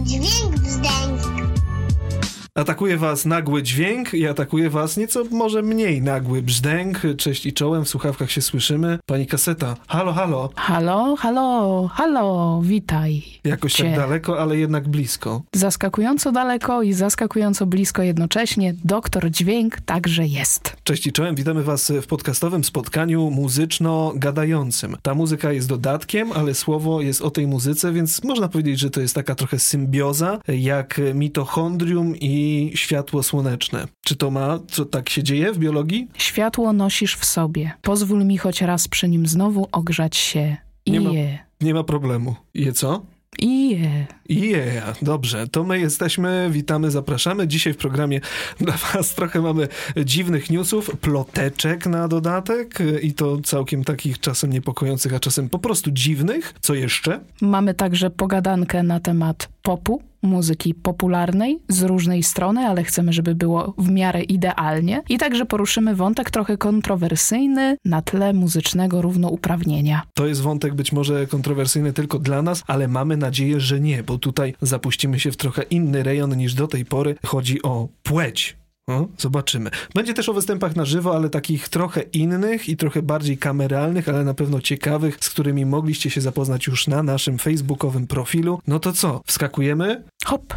Dźwięk wzdęk. Atakuje was nagły dźwięk i atakuje was nieco może mniej nagły brzdęk. Cześć i czołem, w słuchawkach się słyszymy. Pani kaseta, halo, halo. Halo, halo, halo, witaj. Jakoś Cię. tak daleko, ale jednak blisko. Zaskakująco daleko i zaskakująco blisko jednocześnie. Doktor Dźwięk także jest. Cześć i czołem, witamy was w podcastowym spotkaniu muzyczno-gadającym. Ta muzyka jest dodatkiem, ale słowo jest o tej muzyce, więc można powiedzieć, że to jest taka trochę symbioza, jak mitochondrium i światło słoneczne. Czy to ma, co tak się dzieje w biologii? Światło nosisz w sobie. Pozwól mi choć raz przy nim znowu ogrzać się. I Nie ma- je, Nie ma problemu. Je co? i je. Yeah, dobrze, to my jesteśmy, witamy, zapraszamy. Dzisiaj w programie dla Was trochę mamy dziwnych newsów, ploteczek na dodatek i to całkiem takich czasem niepokojących, a czasem po prostu dziwnych. Co jeszcze? Mamy także pogadankę na temat popu, muzyki popularnej z różnej strony, ale chcemy, żeby było w miarę idealnie. I także poruszymy wątek trochę kontrowersyjny na tle muzycznego równouprawnienia. To jest wątek być może kontrowersyjny tylko dla nas, ale mamy nadzieję, że nie, bo tutaj zapuścimy się w trochę inny rejon niż do tej pory. Chodzi o płeć. Zobaczymy. Będzie też o występach na żywo, ale takich trochę innych i trochę bardziej kameralnych, ale na pewno ciekawych, z którymi mogliście się zapoznać już na naszym facebookowym profilu. No to co, wskakujemy? Hop!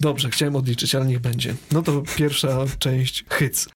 Dobrze, chciałem odliczyć, ale niech będzie. No to pierwsza część hyc.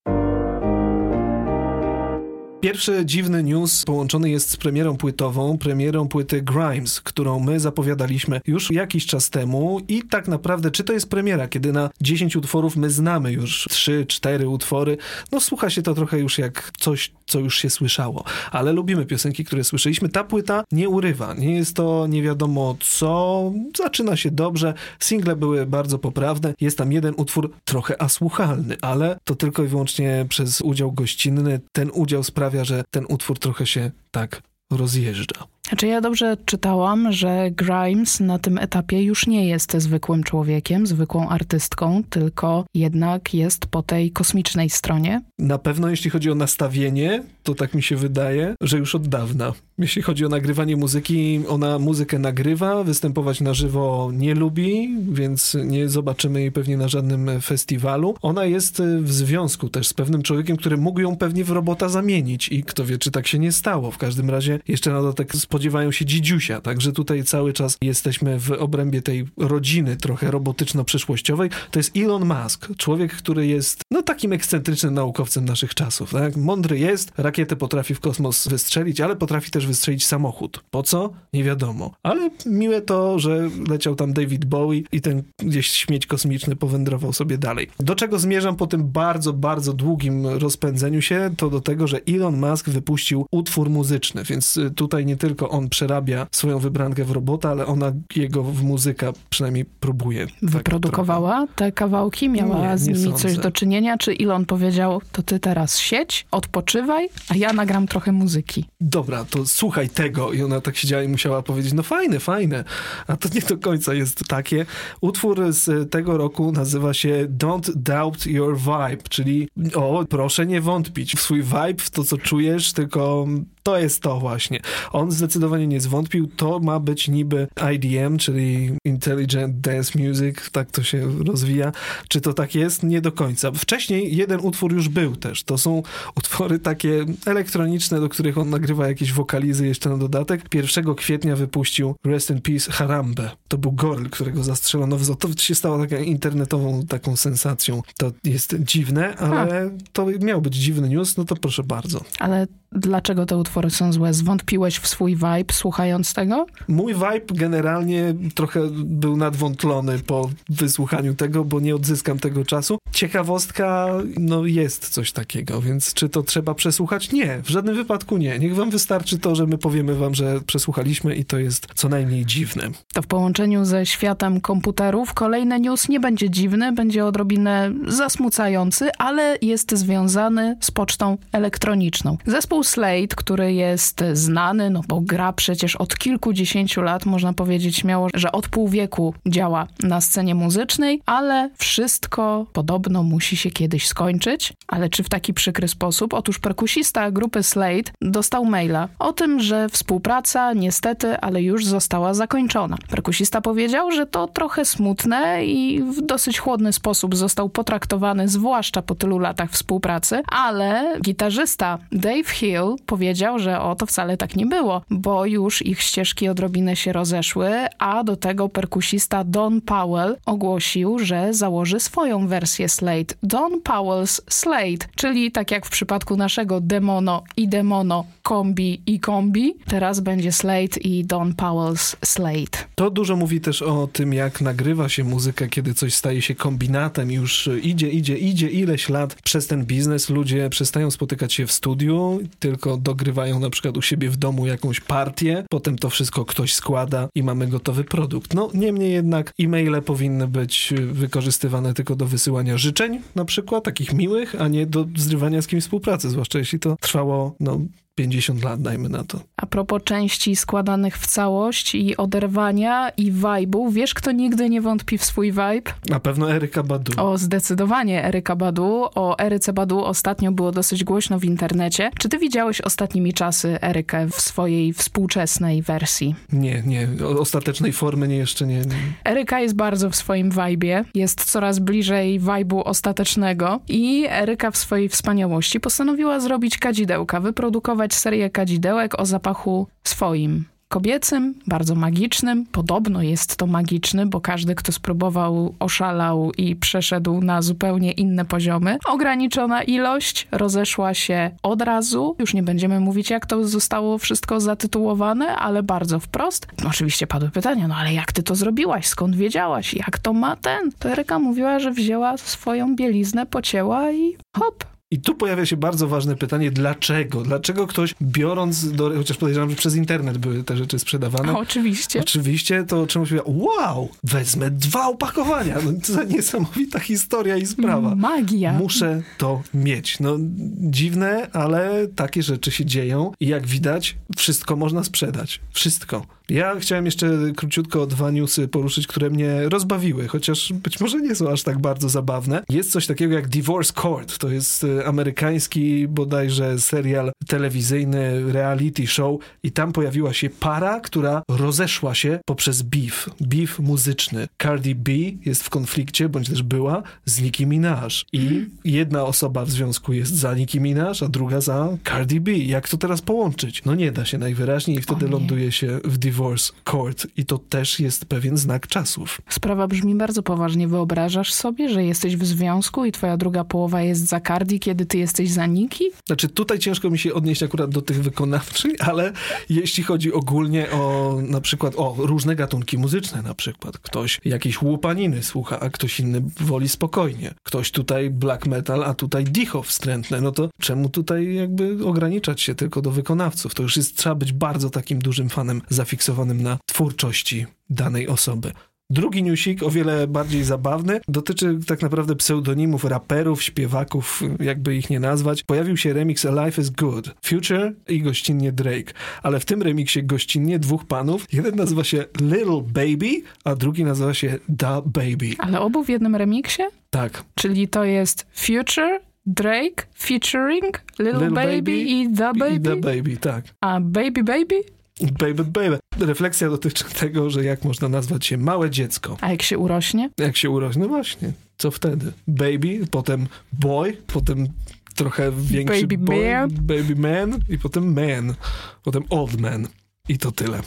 Pierwszy dziwny news połączony jest z premierą płytową, premierą płyty Grimes, którą my zapowiadaliśmy już jakiś czas temu. I tak naprawdę czy to jest premiera, kiedy na 10 utworów my znamy już 3-4 utwory, no słucha się to trochę już jak coś, co już się słyszało, ale lubimy piosenki, które słyszeliśmy. Ta płyta nie urywa, nie jest to nie wiadomo co, zaczyna się dobrze, single były bardzo poprawne, jest tam jeden utwór trochę asłuchalny, ale to tylko i wyłącznie przez udział gościnny. Ten udział sprawia, że ten utwór trochę się tak rozjeżdża. Znaczy ja dobrze czytałam, że Grimes na tym etapie już nie jest zwykłym człowiekiem, zwykłą artystką, tylko jednak jest po tej kosmicznej stronie. Na pewno jeśli chodzi o nastawienie, to tak mi się wydaje, że już od dawna. Jeśli chodzi o nagrywanie muzyki, ona muzykę nagrywa, występować na żywo nie lubi, więc nie zobaczymy jej pewnie na żadnym festiwalu. Ona jest y, w związku też z pewnym człowiekiem, który mógł ją pewnie w robota zamienić i kto wie, czy tak się nie stało. W każdym razie jeszcze na dodatek spodziewają się dzidziusia, także tutaj cały czas jesteśmy w obrębie tej rodziny trochę robotyczno-przyszłościowej. To jest Elon Musk, człowiek, który jest no takim ekscentrycznym naukowcem naszych czasów. Tak? Mądry jest, rakietę potrafi w kosmos wystrzelić, ale potrafi też wystrzelić samochód. Po co? Nie wiadomo. Ale miłe to, że leciał tam David Bowie i ten gdzieś śmieć kosmiczny powędrował sobie dalej. Do czego zmierzam po tym bardzo, bardzo długim rozpędzeniu się? To do tego, że Elon Musk wypuścił utwór muzyczny, więc y, tutaj nie tylko on przerabia swoją wybrankę w robota, ale ona jego w muzyka przynajmniej próbuje. Tak Wyprodukowała te kawałki, miała Nie, z nimi coś do czynienia, czy Elon powiedział, to ty teraz siedź, odpoczywaj, a ja nagram trochę muzyki. dobra, to słuchaj tego. I ona tak siedziała i musiała powiedzieć, no fajne, fajne. A to nie do końca jest takie. Utwór z tego roku nazywa się Don't Doubt Your Vibe, czyli o, proszę nie wątpić w swój vibe, w to, co czujesz, tylko to jest to właśnie. On zdecydowanie nie zwątpił. To ma być niby IDM, czyli Intelligent Dance Music, tak to się rozwija. Czy to tak jest? Nie do końca. Wcześniej jeden utwór już był też. To są utwory takie elektroniczne, do których on nagrywa jakieś wokalizy jeszcze na dodatek. 1 kwietnia wypuścił Rest in Peace Harambe. To był Gorl, którego zastrzelono w zoo. To się stało taką internetową taką sensacją. To jest dziwne, ale to miał być dziwny news, no to proszę bardzo. Ale dlaczego te utwory są złe? Zwątpiłeś w swój vibe słuchając tego? Mój vibe generalnie trochę był nadwątlony po wysłuchaniu tego, bo nie odzyskam tego czasu. Ciekawostka, no jest coś takiego, więc czy to trzeba przesłuchać? Nie, w żadnym wypadku nie. Niech wam wystarczy to, że my powiemy wam, że przesłuchaliśmy i to jest co najmniej dziwne. To w połączeniu ze światem komputerów kolejny news nie będzie dziwny, będzie odrobinę zasmucający, ale jest związany z pocztą elektroniczną. Zespół Slate, który jest znany, no bo gra przecież od kilkudziesięciu lat, można powiedzieć śmiało, że od pół wieku działa na scenie muzycznej, ale wszystko podobno musi się kiedyś skończyć. Ale czy w taki przykry sposób? Otóż perkusista grupy Slate dostał maila o tym, że współpraca niestety, ale już została zakończona. Perkusista powiedział, że to trochę smutne i w dosyć chłodny sposób został potraktowany, zwłaszcza po tylu latach współpracy, ale gitarzysta Dave Hill powiedział, że o to wcale tak nie było, bo już ich ścieżki odrobinę się rozeszły, a do tego perkusista Don Powell ogłosił, że założy swoją wersję Slate. Don Powell's Slate, czyli tak jak w przypadku naszego Demono i Demono kombi i kombi, teraz będzie Slate i Don Powell's Slate. To dużo mówi też o tym, jak nagrywa się muzykę, kiedy coś staje się kombinatem, już idzie, idzie, idzie ileś lat przez ten biznes. Ludzie przestają spotykać się w studiu, tylko dogrywają na przykład u siebie w domu jakąś partię, potem to wszystko ktoś składa i mamy gotowy produkt. No, niemniej jednak e-maile powinny być wykorzystywane tylko do wysyłania życzeń, na przykład, takich miłych, a nie do zrywania z kimś współpracy, zwłaszcza jeśli to trwało, no, 50 lat, dajmy na to. A propos części składanych w całość i oderwania i vibe'u, wiesz kto nigdy nie wątpi w swój vibe? Na pewno Eryka Badu. O, zdecydowanie Eryka Badu. O Eryce Badu ostatnio było dosyć głośno w internecie. Czy ty widziałeś ostatnimi czasy Erykę w swojej współczesnej wersji? Nie, nie. Ostatecznej formy nie jeszcze nie. nie. Eryka jest bardzo w swoim vibe'ie. Jest coraz bliżej vibe'u ostatecznego i Eryka w swojej wspaniałości postanowiła zrobić kadzidełka, wyprodukować serię kadzidełek o zapachu swoim. Kobiecym, bardzo magicznym. Podobno jest to magiczny, bo każdy, kto spróbował, oszalał i przeszedł na zupełnie inne poziomy. Ograniczona ilość rozeszła się od razu. Już nie będziemy mówić, jak to zostało wszystko zatytułowane, ale bardzo wprost. Oczywiście padły pytania, no ale jak ty to zrobiłaś? Skąd wiedziałaś? Jak to ma ten? To Eryka mówiła, że wzięła swoją bieliznę, pocięła i hop, i tu pojawia się bardzo ważne pytanie, dlaczego? Dlaczego ktoś biorąc, do, chociaż podejrzewam, że przez internet były te rzeczy sprzedawane. oczywiście. Oczywiście, to czymś mówiła, wow, wezmę dwa opakowania. No, to za niesamowita historia i sprawa. Magia. Muszę to mieć. No, dziwne, ale takie rzeczy się dzieją i jak widać, wszystko można sprzedać. Wszystko. Ja chciałem jeszcze króciutko dwa newsy poruszyć, które mnie rozbawiły, chociaż być może nie są aż tak bardzo zabawne. Jest coś takiego jak Divorce Court. To jest e, amerykański bodajże serial telewizyjny, reality show i tam pojawiła się para, która rozeszła się poprzez beef. Beef muzyczny. Cardi B jest w konflikcie, bądź też była, z Nicki Minaj. I jedna osoba w związku jest za Nicki Minaj, a druga za Cardi B. Jak to teraz połączyć? No nie da się najwyraźniej i wtedy ląduje się w Divorce Court i to też jest pewien znak czasów. Sprawa brzmi bardzo poważnie. Wyobrażasz sobie, że jesteś w związku i twoja druga połowa jest za Cardi, kiedy ty jesteś za Niki? Znaczy tutaj ciężko mi się odnieść akurat do tych wykonawczych, ale jeśli chodzi ogólnie o na przykład o różne gatunki muzyczne na przykład. Ktoś jakiejś łupaniny słucha, a ktoś inny woli spokojnie. Ktoś tutaj black metal, a tutaj dicho wstrętne. No to czemu tutaj jakby ograniczać się tylko do wykonawców? To już jest, trzeba być bardzo takim dużym fanem zafiksowanym na twórczości danej osoby. Drugi newsik, o wiele bardziej zabawny, dotyczy tak naprawdę pseudonimów raperów, śpiewaków, jakby ich nie nazwać. Pojawił się remix A Life is Good, Future i gościnnie Drake. Ale w tym remiksie gościnnie dwóch panów. Jeden nazywa się Little Baby, a drugi nazywa się Da Baby. Ale obu w jednym remiksie? Tak. Czyli to jest Future, Drake, featuring Little, Little Baby, Baby i The Baby? I Da Baby, tak. A Baby Baby? Baby, baby. Refleksja dotyczy tego, że jak można nazwać się małe dziecko. A jak się urośnie? Jak się urośnie, no właśnie. Co wtedy? Baby, potem boy, potem trochę większy Baby boy, man. baby man i potem man, potem old man. I to tyle.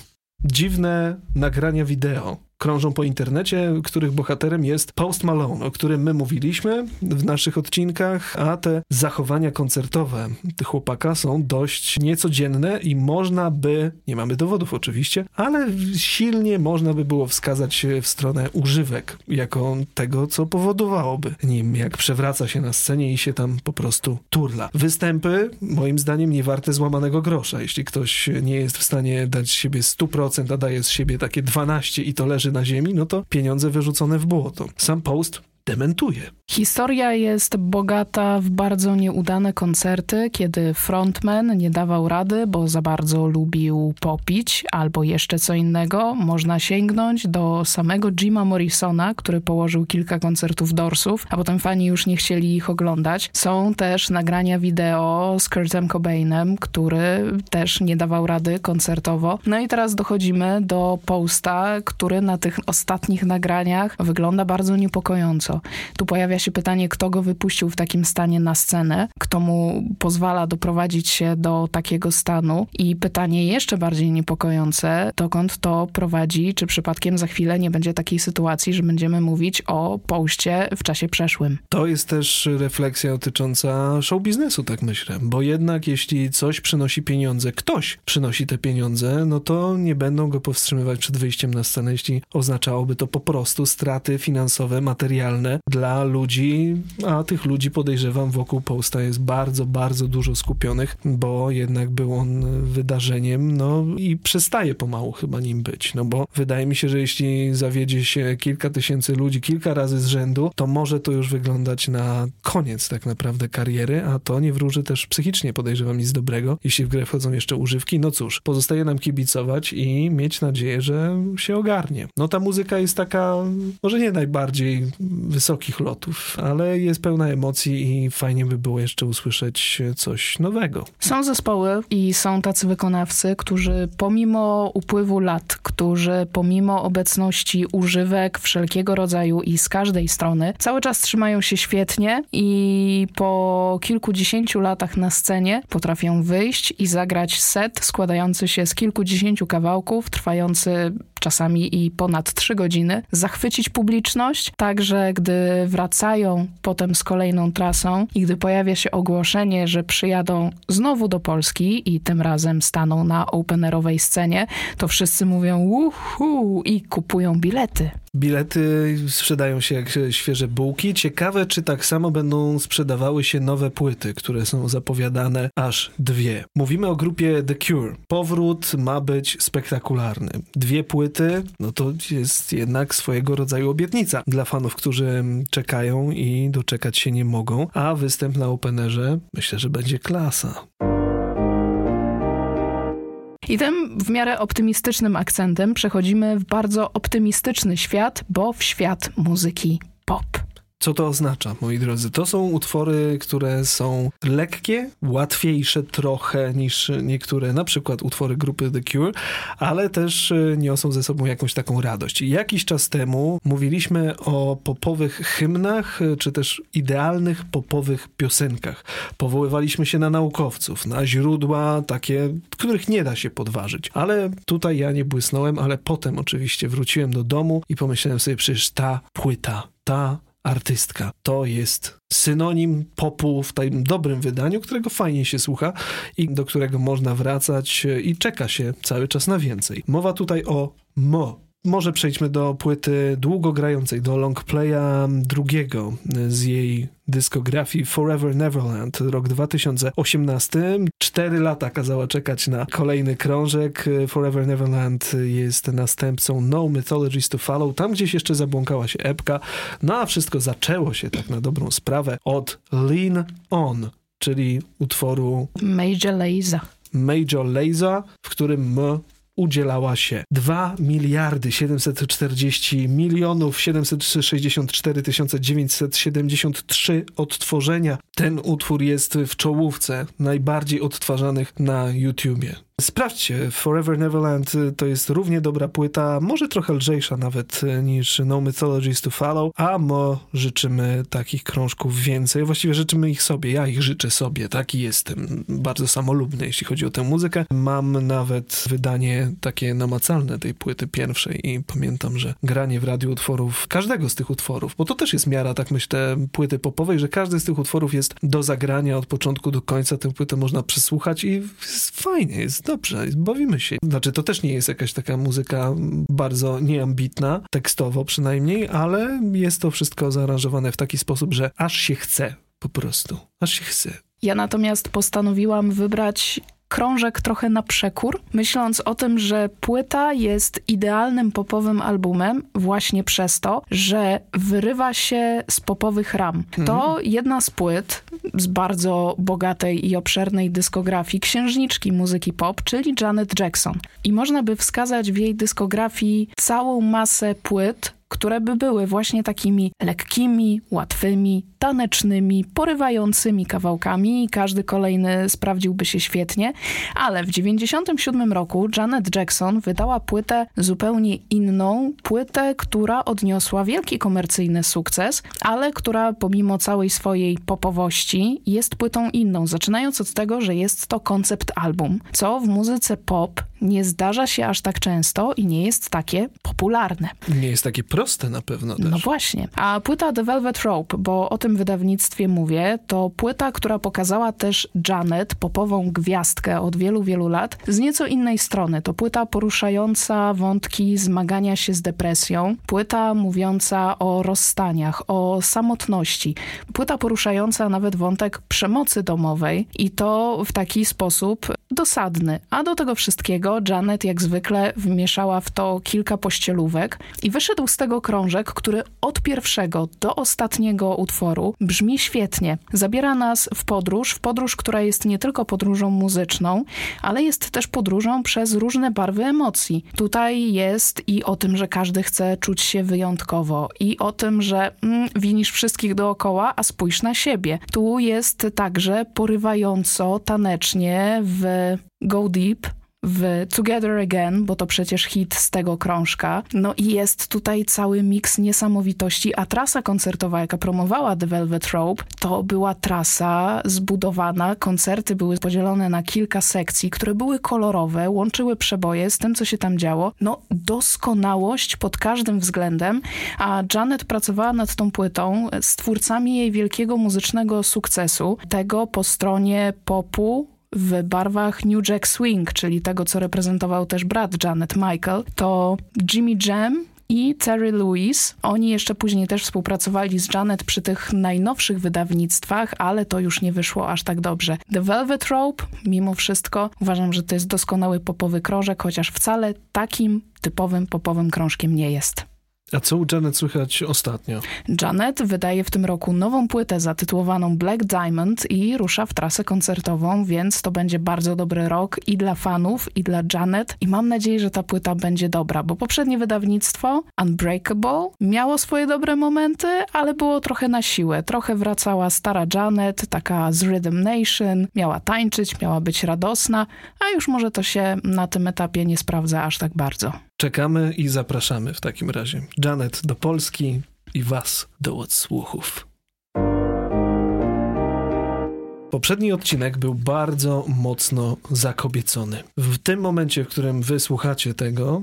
Dziwne nagrania wideo krążą po internecie, których bohaterem jest Post Malone, o którym my mówiliśmy w naszych odcinkach, a te zachowania koncertowe tych chłopaka są dość niecodzienne i można by, nie mamy dowodów oczywiście, ale silnie można by było wskazać w stronę używek, jako tego, co powodowałoby nim, jak przewraca się na scenie i się tam po prostu turla. Występy, moim zdaniem, nie warte złamanego grosza. Jeśli ktoś nie jest w stanie dać siebie 100%, a daje z siebie takie 12 i to leży na ziemi, no to pieniądze wyrzucone w błoto. Sam Post dementuje. Historia jest bogata w bardzo nieudane koncerty, kiedy frontman nie dawał rady, bo za bardzo lubił popić albo jeszcze co innego. Można sięgnąć do samego Jima Morrisona, który położył kilka koncertów Dorsów, a potem fani już nie chcieli ich oglądać. Są też nagrania wideo z Kurtem Cobainem, który też nie dawał rady koncertowo. No i teraz dochodzimy do posta, który na tych ostatnich nagraniach wygląda bardzo niepokojąco. Tu pojawia się pytanie, kto go wypuścił w takim stanie na scenę, kto mu pozwala doprowadzić się do takiego stanu. I pytanie jeszcze bardziej niepokojące, dokąd to prowadzi, czy przypadkiem za chwilę nie będzie takiej sytuacji, że będziemy mówić o poście w czasie przeszłym. To jest też refleksja dotycząca show biznesu, tak myślę, bo jednak jeśli coś przynosi pieniądze, ktoś przynosi te pieniądze, no to nie będą go powstrzymywać przed wyjściem na scenę, jeśli oznaczałoby to po prostu straty finansowe, materialne dla ludzi, a tych ludzi podejrzewam wokół Posta jest bardzo, bardzo dużo skupionych, bo jednak był on wydarzeniem, no i przestaje pomału chyba nim być, no bo wydaje mi się, że jeśli zawiedzie się kilka tysięcy ludzi kilka razy z rzędu, to może to już wyglądać na koniec tak naprawdę kariery, a to nie wróży też psychicznie, podejrzewam, nic dobrego. Jeśli w grę wchodzą jeszcze używki, no cóż, pozostaje nam kibicować i mieć nadzieję, że się ogarnie. No ta muzyka jest taka, może nie najbardziej wysokich lotów, ale jest pełna emocji i fajnie by było jeszcze usłyszeć coś nowego. Są zespoły i są tacy wykonawcy, którzy pomimo upływu lat, którzy pomimo obecności używek wszelkiego rodzaju i z każdej strony, cały czas trzymają się świetnie i po kilkudziesięciu latach na scenie potrafią wyjść i zagrać set składający się z kilkudziesięciu kawałków, trwający czasami i ponad trzy godziny, zachwycić publiczność, także gdy wracają potem z kolejną trasą i gdy pojawia się ogłoszenie, że przyjadą znowu do Polski i tym razem staną na openerowej scenie, to wszyscy mówią uhu i kupują bilety. Bilety sprzedają się jak świeże bułki. Ciekawe, czy tak samo będą sprzedawały się nowe płyty, które są zapowiadane aż dwie. Mówimy o grupie The Cure. Powrót ma być spektakularny. Dwie płyty, no to jest jednak swojego rodzaju obietnica dla fanów, którzy czekają i doczekać się nie mogą. A występ na Openerze myślę, że będzie klasa. I tym w miarę optymistycznym akcentem przechodzimy w bardzo optymistyczny świat, bo w świat muzyki pop. Co to oznacza, moi drodzy? To są utwory, które są lekkie, łatwiejsze trochę niż niektóre, na przykład utwory grupy The Cure, ale też y, niosą ze sobą jakąś taką radość. Jakiś czas temu mówiliśmy o popowych hymnach, y, czy też idealnych popowych piosenkach. Powoływaliśmy się na naukowców, na źródła takie, których nie da się podważyć. Ale tutaj ja nie błysnąłem, ale potem oczywiście wróciłem do domu i pomyślałem sobie, przecież ta płyta, ta artystka. To jest synonim popu w tym dobrym wydaniu, którego fajnie się słucha i do którego można wracać i czeka się cały czas na więcej. Mowa tutaj o Mo, może przejdźmy do płyty długogrającej, do longplaya drugiego z jej dyskografii Forever Neverland, rok 2018. Cztery lata kazała czekać na kolejny krążek. Forever Neverland jest następcą No Mythologies to Follow. Tam gdzieś jeszcze zabłąkała się epka. No a wszystko zaczęło się tak na dobrą sprawę od Lean On, czyli utworu Major Lazer. Major Lazer, w którym M udzielała się 2 miliardy 740 milionów 764 973 odtworzenia. Ten utwór jest w czołówce najbardziej odtwarzanych na YouTubie. Sprawdźcie, Forever Neverland y, to jest równie dobra płyta, może trochę lżejsza nawet y, niż No Mythologies to Follow, a mo życzymy takich krążków więcej. Właściwie życzymy ich sobie, ja ich życzę sobie, taki jestem. Bardzo samolubny, jeśli chodzi o tę muzykę. Mam nawet wydanie takie namacalne tej płyty pierwszej i pamiętam, że granie w radiu utworów, każdego z tych utworów, bo to też jest miara, tak myślę, płyty popowej, że każdy z tych utworów jest do zagrania od początku do końca, tę płytę można przesłuchać i jest fajnie, jest dobrze, bawimy się. Znaczy, to też nie jest jakaś taka muzyka bardzo nieambitna, tekstowo przynajmniej, ale jest to wszystko zaaranżowane w taki sposób, że aż się chce po prostu. Aż się chce. Ja natomiast postanowiłam wybrać krążek trochę na przekór, myśląc o tym, że płyta jest idealnym popowym albumem właśnie przez to, że wyrywa się z popowych ram. To mhm. jedna z płyt z bardzo bogatej i obszernej dyskografii księżniczki muzyki pop, czyli Janet Jackson. I można by wskazać w jej dyskografii całą masę płyt, które by były właśnie takimi lekkimi, łatwymi, tanecznymi, porywającymi kawałkami i każdy kolejny sprawdziłby się świetnie, ale w 97 roku Janet Jackson wydała płytę zupełnie inną, płytę, która odniosła wielki komercyjny sukces, ale która pomimo całej swojej popowości jest płytą inną, zaczynając od tego, że jest to koncept album, co w muzyce pop nie zdarza się aż tak często i nie jest takie popularne. Nie jest takie proste na pewno też. No właśnie. A płyta The Velvet Rope, bo o tym wydawnictwie mówię, to płyta, która pokazała też Janet, popową gwiazdkę od wielu, wielu lat, z nieco innej strony. To płyta poruszająca wątki zmagania się z depresją, płyta mówiąca o rozstaniach, o samotności, płyta poruszająca nawet wątek przemocy domowej i to w taki sposób dosadny. A do tego wszystkiego Janet jak zwykle wmieszała w to kilka pościelówek i wyszedł z tego krążek, który od pierwszego do ostatniego utworu brzmi świetnie. Zabiera nas w podróż, w podróż, która jest nie tylko podróżą muzyczną, ale jest też podróżą przez różne barwy emocji. Tutaj jest i o tym, że każdy chce czuć się wyjątkowo i o tym, że mm, winisz wszystkich dookoła, a spójrz na siebie. Tu jest także porywająco, tanecznie w Go Deep, w Together Again, bo to przecież hit z tego krążka. No i jest tutaj cały miks niesamowitości, a trasa koncertowa, jaka promowała The Velvet Rope, to była trasa zbudowana, koncerty były podzielone na kilka sekcji, które były kolorowe, łączyły przeboje z tym, co się tam działo. No doskonałość pod każdym względem, a Janet pracowała nad tą płytą z twórcami jej wielkiego muzycznego sukcesu, tego po stronie popu, w barwach New Jack Swing, czyli tego, co reprezentował też brat Janet Michael, to Jimmy Jam i Terry Lewis. Oni jeszcze później też współpracowali z Janet przy tych najnowszych wydawnictwach, ale to już nie wyszło aż tak dobrze. The Velvet Rope, mimo wszystko, uważam, że to jest doskonały popowy krążek, chociaż wcale takim typowym popowym krążkiem nie jest. A co u Janet słychać ostatnio? Janet wydaje w tym roku nową płytę zatytułowaną Black Diamond i rusza w trasę koncertową, więc to będzie bardzo dobry rok i dla fanów, i dla Janet. I mam nadzieję, że ta płyta będzie dobra, bo poprzednie wydawnictwo, Unbreakable, miało swoje dobre momenty, ale było trochę na siłę. Trochę wracała stara Janet, taka z Rhythm Nation, miała tańczyć, miała być radosna, a już może to się na tym etapie nie sprawdza aż tak bardzo. Czekamy i zapraszamy w takim razie. Janet do Polski i Was do odsłuchów. Poprzedni odcinek był bardzo mocno zakobiecony. W tym momencie, w którym wy słuchacie tego,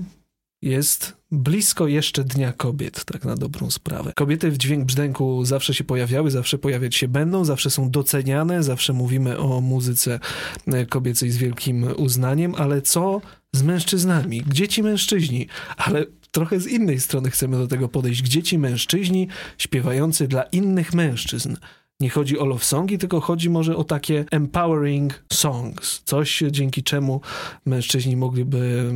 jest blisko jeszcze Dnia Kobiet, tak na dobrą sprawę. Kobiety w dźwięk brzdęku zawsze się pojawiały, zawsze pojawiać się będą, zawsze są doceniane, zawsze mówimy o muzyce e, kobiecej z wielkim uznaniem, ale co z mężczyznami? Gdzie ci mężczyźni? Ale trochę z innej strony chcemy do tego podejść. Gdzie ci mężczyźni śpiewający dla innych mężczyzn? Nie chodzi o love songi, tylko chodzi może o takie empowering songs. Coś, dzięki czemu mężczyźni mogliby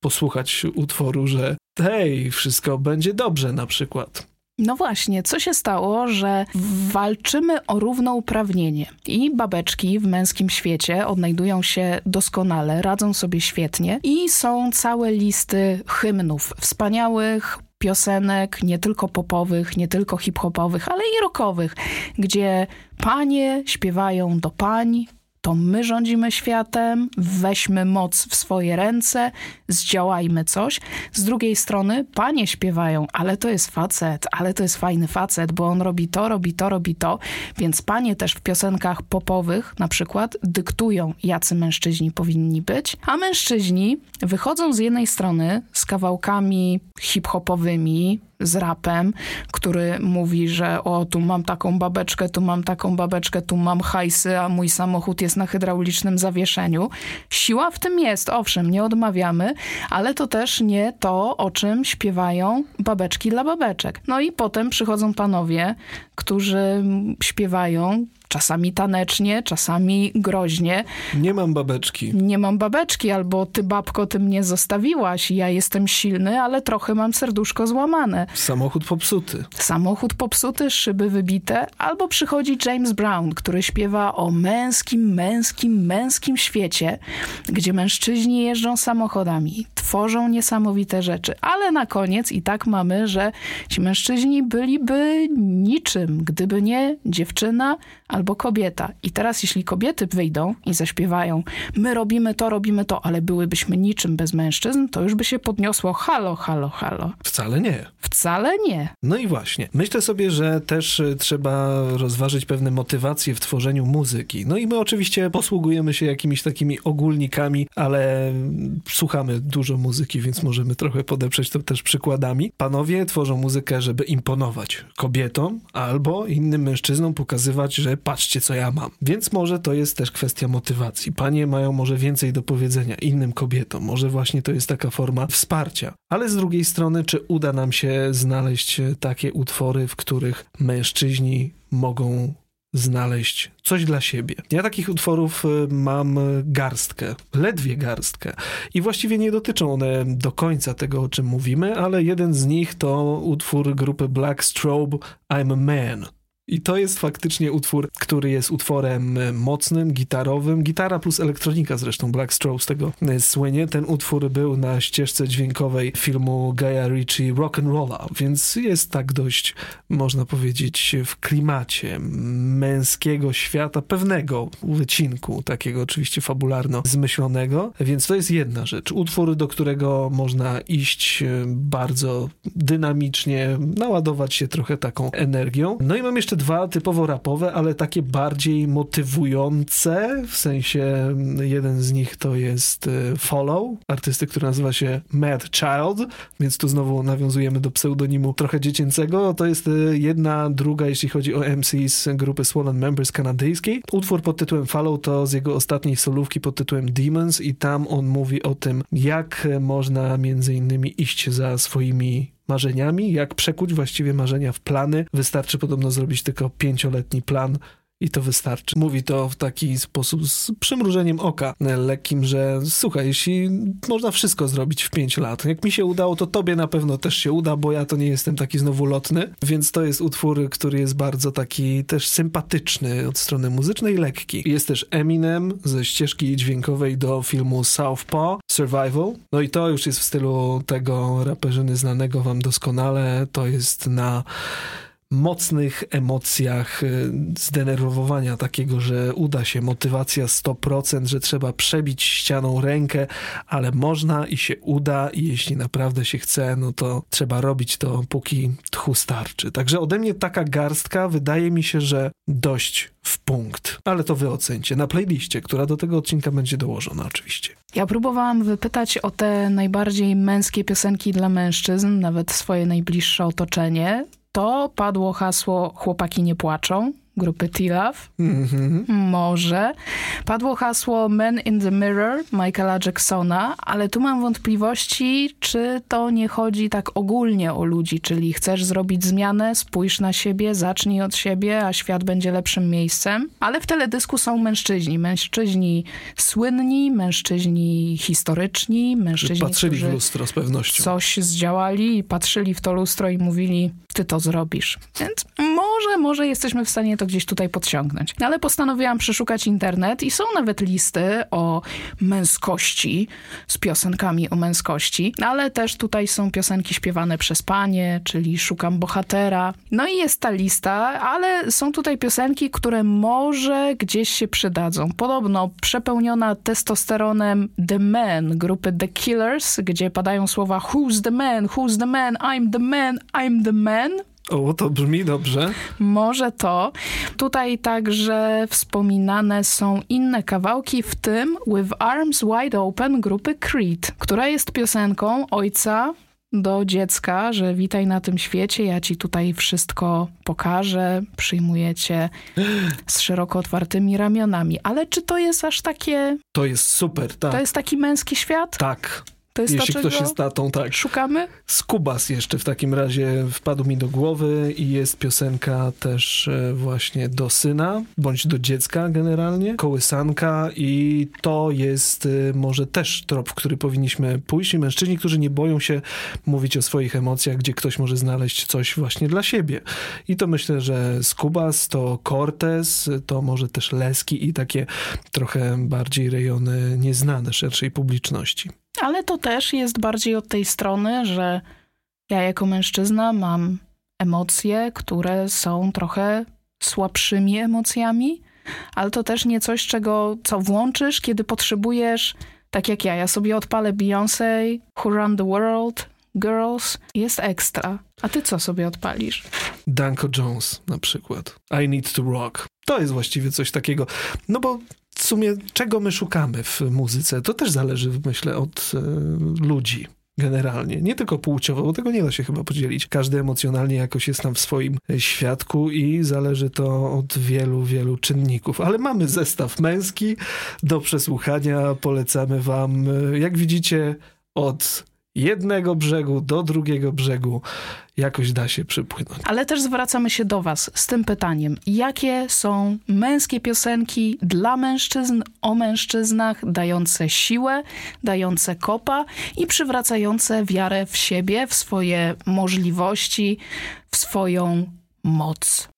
posłuchać utworu, że hej, wszystko będzie dobrze na przykład. No właśnie, co się stało, że walczymy o równouprawnienie i babeczki w męskim świecie odnajdują się doskonale, radzą sobie świetnie i są całe listy hymnów, wspaniałych, piosenek, nie tylko popowych, nie tylko hip-hopowych, ale i rockowych, gdzie panie śpiewają do pań, to my rządzimy światem, weźmy moc w swoje ręce, zdziałajmy coś. Z drugiej strony panie śpiewają, ale to jest facet, ale to jest fajny facet, bo on robi to, robi to, robi to, więc panie też w piosenkach popowych na przykład dyktują, jacy mężczyźni powinni być, a mężczyźni wychodzą z jednej strony z kawałkami hip-hopowymi, z rapem, który mówi, że o, tu mam taką babeczkę, tu mam taką babeczkę, tu mam hajsy, a mój samochód jest na hydraulicznym zawieszeniu. Siła w tym jest, owszem, nie odmawiamy, ale to też nie to, o czym śpiewają babeczki dla babeczek. No i potem przychodzą panowie, którzy śpiewają czasami tanecznie, czasami groźnie. Nie mam babeczki. Nie mam babeczki, albo ty babko, ty mnie zostawiłaś, ja jestem silny, ale trochę mam serduszko złamane. Samochód popsuty. Samochód popsuty, szyby wybite, albo przychodzi James Brown, który śpiewa o męskim, męskim, męskim świecie, gdzie mężczyźni jeżdżą samochodami, tworzą niesamowite rzeczy, ale na koniec i tak mamy, że ci mężczyźni byliby niczym, gdyby nie dziewczyna, albo kobieta. I teraz, jeśli kobiety wyjdą i zaśpiewają, my robimy to, robimy to, ale byłybyśmy niczym bez mężczyzn, to już by się podniosło halo, halo, halo. Wcale nie. Wcale nie. No i właśnie. Myślę sobie, że też y, trzeba rozważyć pewne motywacje w tworzeniu muzyki. No i my oczywiście posługujemy się jakimiś takimi ogólnikami, ale mm, słuchamy dużo muzyki, więc możemy trochę podeprzeć to też przykładami. Panowie tworzą muzykę, żeby imponować kobietom albo innym mężczyznom, pokazywać, że patrzcie, co ja mam. Więc może to jest też kwestia motywacji. Panie mają może więcej do powiedzenia innym kobietom. Może właśnie to jest taka forma wsparcia. Ale z drugiej strony, czy uda nam się znaleźć takie utwory, w których mężczyźni mogą znaleźć coś dla siebie. Ja takich utworów y, mam garstkę, ledwie garstkę. I właściwie nie dotyczą one do końca tego, o czym mówimy, ale jeden z nich to utwór grupy Black Strobe I'm a Man. I to jest faktycznie utwór, który jest utworem e, mocnym, gitarowym. Gitara plus elektronika zresztą, Black Stroke z tego e, słynie. Ten utwór był na ścieżce dźwiękowej filmu Gaia Ritchie Rock'n'Rolla, więc jest tak dość, można powiedzieć, w klimacie męskiego świata, pewnego wycinku, takiego oczywiście fabularno zmyślonego, więc to jest jedna rzecz. Utwór, do którego można iść e, bardzo dynamicznie, naładować się trochę taką energią. No i mam jeszcze dwa typowo rapowe, ale takie bardziej motywujące, w sensie jeden z nich to jest y, Follow, artysty, który nazywa się Mad Child, więc tu znowu nawiązujemy do pseudonimu trochę dziecięcego. To jest y, jedna, druga, jeśli chodzi o MC z grupy Swollen Members kanadyjskiej. Utwór pod tytułem Follow to z jego ostatniej solówki pod tytułem Demons i tam on mówi o tym, jak można między innymi iść za swoimi marzeniami, jak przekuć właściwie marzenia w plany. Wystarczy podobno zrobić tylko pięcioletni plan i to wystarczy. Mówi to w taki sposób z przymrużeniem oka lekkim, że słuchaj, jeśli można wszystko zrobić w pięć lat, jak mi się udało, to tobie na pewno też się uda, bo ja to nie jestem taki znowu lotny, więc to jest utwór, który jest bardzo taki też sympatyczny od strony muzycznej, lekki. Jest też Eminem ze ścieżki dźwiękowej do filmu Southpaw, Survival. No i to już jest w stylu tego raperzyny znanego wam doskonale. To jest na mocnych emocjach, y, zdenerwowania takiego, że uda się, motywacja 100%, że trzeba przebić ścianą rękę, ale można i się uda i jeśli naprawdę się chce, no to trzeba robić to, póki tchu starczy. Także ode mnie taka garstka wydaje mi się, że dość w punkt. Ale to wy ocencie na playliście, która do tego odcinka będzie dołożona oczywiście. Ja próbowałam wypytać o te najbardziej męskie piosenki dla mężczyzn, nawet swoje najbliższe otoczenie to padło hasło Chłopaki nie płaczą grupy T-Love. Mm-hmm. Może. Padło hasło Men in the Mirror Michaela Jacksona, ale tu mam wątpliwości, czy to nie chodzi tak ogólnie o ludzi, czyli chcesz zrobić zmianę, spójrz na siebie, zacznij od siebie, a świat będzie lepszym miejscem. Ale w teledysku są mężczyźni. Mężczyźni słynni, mężczyźni historyczni, mężczyźni, Patrzyli w lustro z pewnością. Coś zdziałali i patrzyli w to lustro i mówili, ty to zrobisz. Więc może, może jesteśmy w stanie to gdzieś tutaj podciągnąć. Ale postanowiłam przeszukać internet i są nawet listy o męskości z piosenkami o męskości, ale też tutaj są piosenki śpiewane przez panie, czyli Szukam bohatera. No i jest ta lista, ale są tutaj piosenki, które może gdzieś się przydadzą. Podobno przepełniona testosteronem The Man grupy The Killers, gdzie padają słowa Who's the man? Who's the man? I'm the man, I'm the man. O, to brzmi dobrze. Może to. Tutaj także wspominane są inne kawałki, w tym With Arms Wide Open grupy Creed, która jest piosenką ojca do dziecka, że witaj na tym świecie, ja ci tutaj wszystko pokażę, przyjmuję cię z szeroko otwartymi ramionami. Ale czy to jest aż takie... To jest super, tak. To jest taki męski świat? Tak. To jest Jeśli to, ktoś jest tatą, tak. szukamy? Skubas jeszcze w takim razie wpadł mi do głowy i jest piosenka też e, właśnie do syna, bądź do dziecka generalnie, kołysanka i to jest e, może też trop, w który powinniśmy pójść i mężczyźni, którzy nie boją się mówić o swoich emocjach, gdzie ktoś może znaleźć coś właśnie dla siebie. I to myślę, że Skubas, to Cortez, to może też Leski i takie trochę bardziej rejony nieznane szerszej publiczności. Ale to też jest bardziej od tej strony, że ja jako mężczyzna mam emocje, które są trochę słabszymi emocjami, ale to też nie coś, czego, co włączysz, kiedy potrzebujesz, tak jak ja, ja sobie odpalę Beyoncé, Who Run the World, Girls, jest ekstra. A ty co sobie odpalisz? Danko Jones na przykład. I Need to Rock. To jest właściwie coś takiego. No bo sumie czego my szukamy w muzyce, to też zależy, myślę, od e, ludzi generalnie, nie tylko płciowo, bo tego nie da się chyba podzielić. Każdy emocjonalnie jakoś jest tam w swoim świadku i zależy to od wielu, wielu czynników. Ale mamy zestaw męski do przesłuchania, polecamy wam, e, jak widzicie, od jednego brzegu do drugiego brzegu jakoś da się przypłynąć. Ale też zwracamy się do Was z tym pytaniem: jakie są męskie piosenki dla mężczyzn, o mężczyznach, dające siłę, dające kopa i przywracające wiarę w siebie, w swoje możliwości, w swoją moc?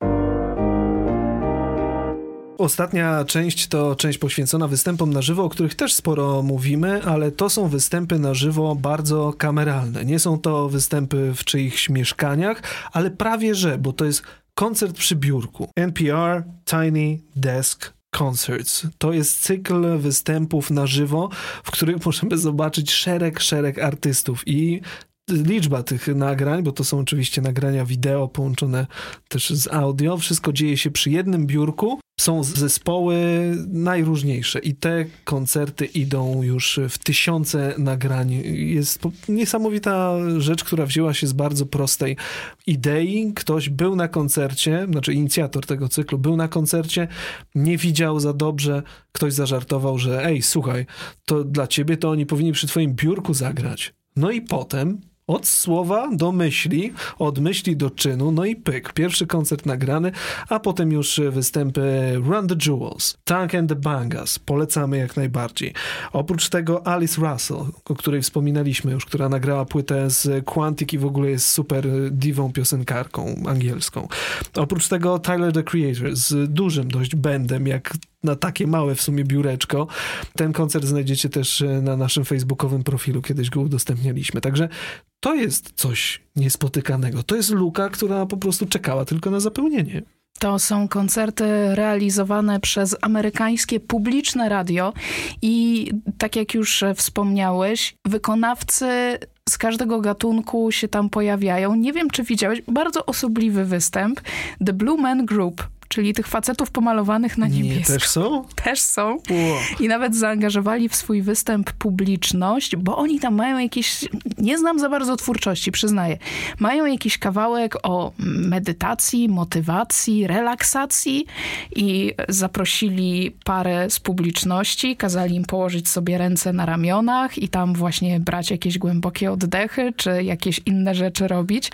Ostatnia część to część poświęcona występom na żywo, o których też sporo mówimy, ale to są występy na żywo bardzo kameralne. Nie są to występy w czyichś mieszkaniach, ale prawie że, bo to jest koncert przy biurku. NPR Tiny Desk Concerts. To jest cykl występów na żywo, w których możemy zobaczyć szereg, szereg artystów i liczba tych nagrań, bo to są oczywiście nagrania wideo połączone też z audio. Wszystko dzieje się przy jednym biurku. Są zespoły najróżniejsze i te koncerty idą już w tysiące nagrań. Jest niesamowita rzecz, która wzięła się z bardzo prostej idei. Ktoś był na koncercie, znaczy inicjator tego cyklu był na koncercie, nie widział za dobrze, ktoś zażartował, że ej, słuchaj, to dla ciebie to oni powinni przy twoim biurku zagrać. No i potem od słowa do myśli, od myśli do czynu, no i pyk. Pierwszy koncert nagrany, a potem już występy Run the Jewels, Tank and the Bangas. Polecamy jak najbardziej. Oprócz tego Alice Russell, o której wspominaliśmy już, która nagrała płytę z Quantic i w ogóle jest super diwą piosenkarką angielską. Oprócz tego Tyler the Creator z dużym dość bandem, jak na takie małe w sumie biureczko. Ten koncert znajdziecie też na naszym facebookowym profilu, kiedyś go udostępnialiśmy. Także to jest coś niespotykanego. To jest luka, która po prostu czekała tylko na zapełnienie. To są koncerty realizowane przez amerykańskie publiczne radio i tak jak już wspomniałeś, wykonawcy z każdego gatunku się tam pojawiają. Nie wiem, czy widziałeś, bardzo osobliwy występ The Blue Man Group czyli tych facetów pomalowanych na niebiesko. Nie, też są? Też są. I nawet zaangażowali w swój występ publiczność, bo oni tam mają jakieś, nie znam za bardzo twórczości, przyznaję, mają jakiś kawałek o medytacji, motywacji, relaksacji i zaprosili parę z publiczności, kazali im położyć sobie ręce na ramionach i tam właśnie brać jakieś głębokie oddechy, czy jakieś inne rzeczy robić.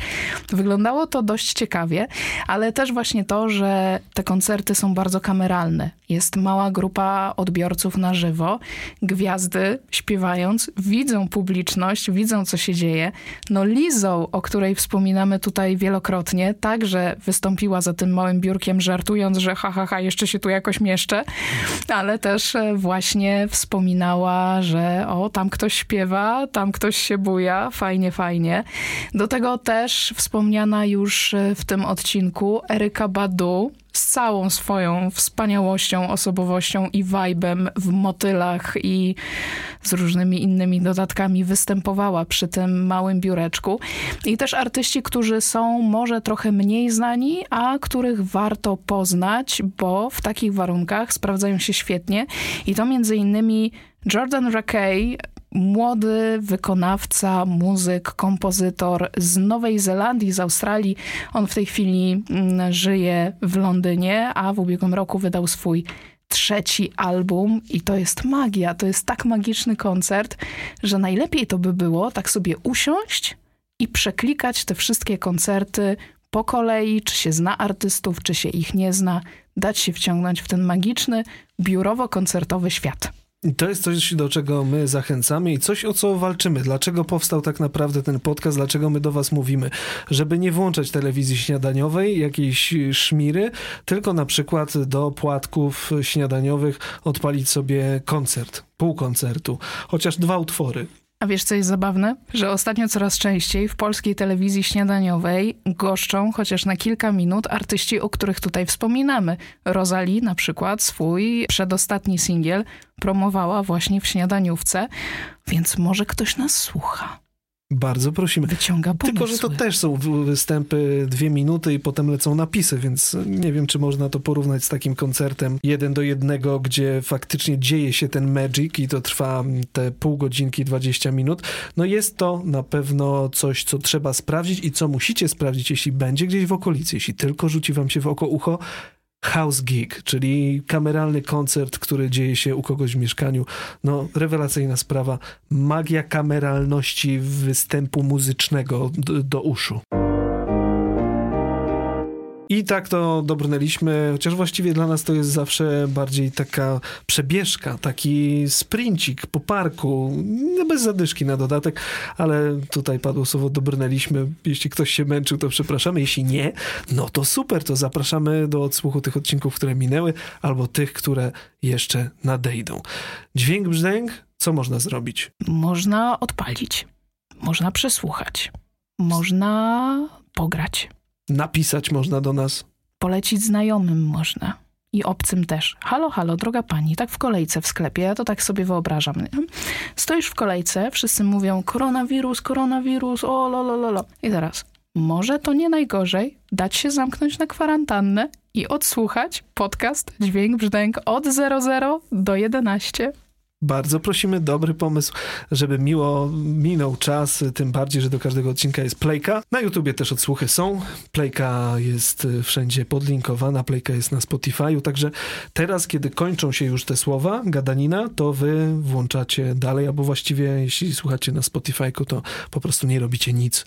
Wyglądało to dość ciekawie, ale też właśnie to, że te koncerty są bardzo kameralne. Jest mała grupa odbiorców na żywo. Gwiazdy śpiewając widzą publiczność, widzą co się dzieje. No Lizzo, o której wspominamy tutaj wielokrotnie, także wystąpiła za tym małym biurkiem, żartując, że ha, ha, ha, jeszcze się tu jakoś mieszczę, ale też e, właśnie wspominała, że o, tam ktoś śpiewa, tam ktoś się buja, fajnie, fajnie. Do tego też wspomniana już e, w tym odcinku Eryka Badu, z całą swoją wspaniałością, osobowością i vibem w motylach i z różnymi innymi dodatkami występowała przy tym małym biureczku. I też artyści, którzy są może trochę mniej znani, a których warto poznać, bo w takich warunkach sprawdzają się świetnie. I to między innymi Jordan Rakey, młody wykonawca, muzyk, kompozytor z Nowej Zelandii, z Australii. On w tej chwili mm, żyje w Londynie, a w ubiegłym roku wydał swój trzeci album i to jest magia. To jest tak magiczny koncert, że najlepiej to by było tak sobie usiąść i przeklikać te wszystkie koncerty po kolei, czy się zna artystów, czy się ich nie zna, dać się wciągnąć w ten magiczny, biurowo-koncertowy świat. To jest coś, do czego my zachęcamy i coś, o co walczymy. Dlaczego powstał tak naprawdę ten podcast, dlaczego my do was mówimy? Żeby nie włączać telewizji śniadaniowej, jakiejś szmiry, tylko na przykład do płatków śniadaniowych odpalić sobie koncert, pół koncertu, chociaż dwa utwory. A wiesz, co jest zabawne? Że ostatnio coraz częściej w polskiej telewizji śniadaniowej goszczą, chociaż na kilka minut, artyści, o których tutaj wspominamy. Rosalie na przykład swój przedostatni singiel promowała właśnie w śniadaniówce, więc może ktoś nas słucha. Bardzo prosimy. Wyciąga pomysły. Tylko, że to też są występy dwie minuty i potem lecą napisy, więc nie wiem, czy można to porównać z takim koncertem jeden do jednego, gdzie faktycznie dzieje się ten magic i to trwa te pół godzinki, 20 minut. No jest to na pewno coś, co trzeba sprawdzić i co musicie sprawdzić, jeśli będzie gdzieś w okolicy, jeśli tylko rzuci wam się w oko ucho, House Gig, czyli kameralny koncert, który dzieje się u kogoś w mieszkaniu. No, rewelacyjna sprawa. Magia kameralności występu muzycznego do, do uszu. I tak to dobrnęliśmy, chociaż właściwie dla nas to jest zawsze bardziej taka przebieżka, taki sprincik po parku, no bez zadyszki na dodatek, ale tutaj padło słowo dobrnęliśmy. Jeśli ktoś się męczył, to przepraszamy. Jeśli nie, no to super, to zapraszamy do odsłuchu tych odcinków, które minęły, albo tych, które jeszcze nadejdą. Dźwięk brzdęk, co można zrobić? Można odpalić, można przesłuchać, można pograć Napisać można do nas. Polecić znajomym można. I obcym też. Halo, halo, droga pani, tak w kolejce w sklepie, ja to tak sobie wyobrażam. Nie? Stoisz w kolejce, wszyscy mówią koronawirus, koronawirus, o lo. I teraz, może to nie najgorzej dać się zamknąć na kwarantannę i odsłuchać podcast Dźwięk Brzdęk od 00 do 11. Bardzo prosimy, dobry pomysł, żeby miło minął czas, tym bardziej, że do każdego odcinka jest playka. Na YouTubie też odsłuchy są. Playka jest y, wszędzie podlinkowana, playka jest na Spotify'u, także teraz, kiedy kończą się już te słowa, gadanina, to wy włączacie dalej, albo właściwie jeśli słuchacie na Spotify'ku, to po prostu nie robicie nic,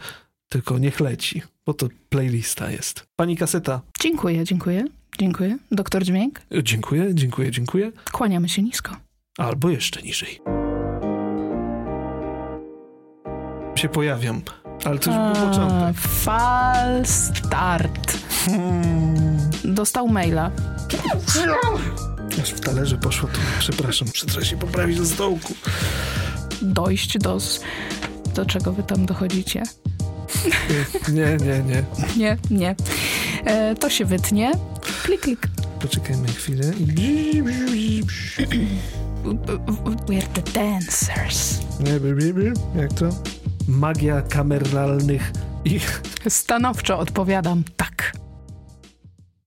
tylko niech leci, bo to playlista jest. Pani Kaseta. Dziękuję, dziękuję, dziękuję. Doktor Dźwięk. Dziękuję, dziękuję, dziękuję. Kłaniamy się nisko albo jeszcze niżej. Się pojawiam, ale to już był początek. Fal start. Hmm. Dostał maila. Aż w talerze poszło tu. Przepraszam, trzeba się poprawić do stołku. Dojść do... Do czego wy tam dochodzicie? Nie, nie, nie. Nie, nie. E, to się wytnie. Klik, klik. Poczekajmy chwilę. We're the dancers. Jak to? Magia kameralnych i... Stanowczo odpowiadam tak.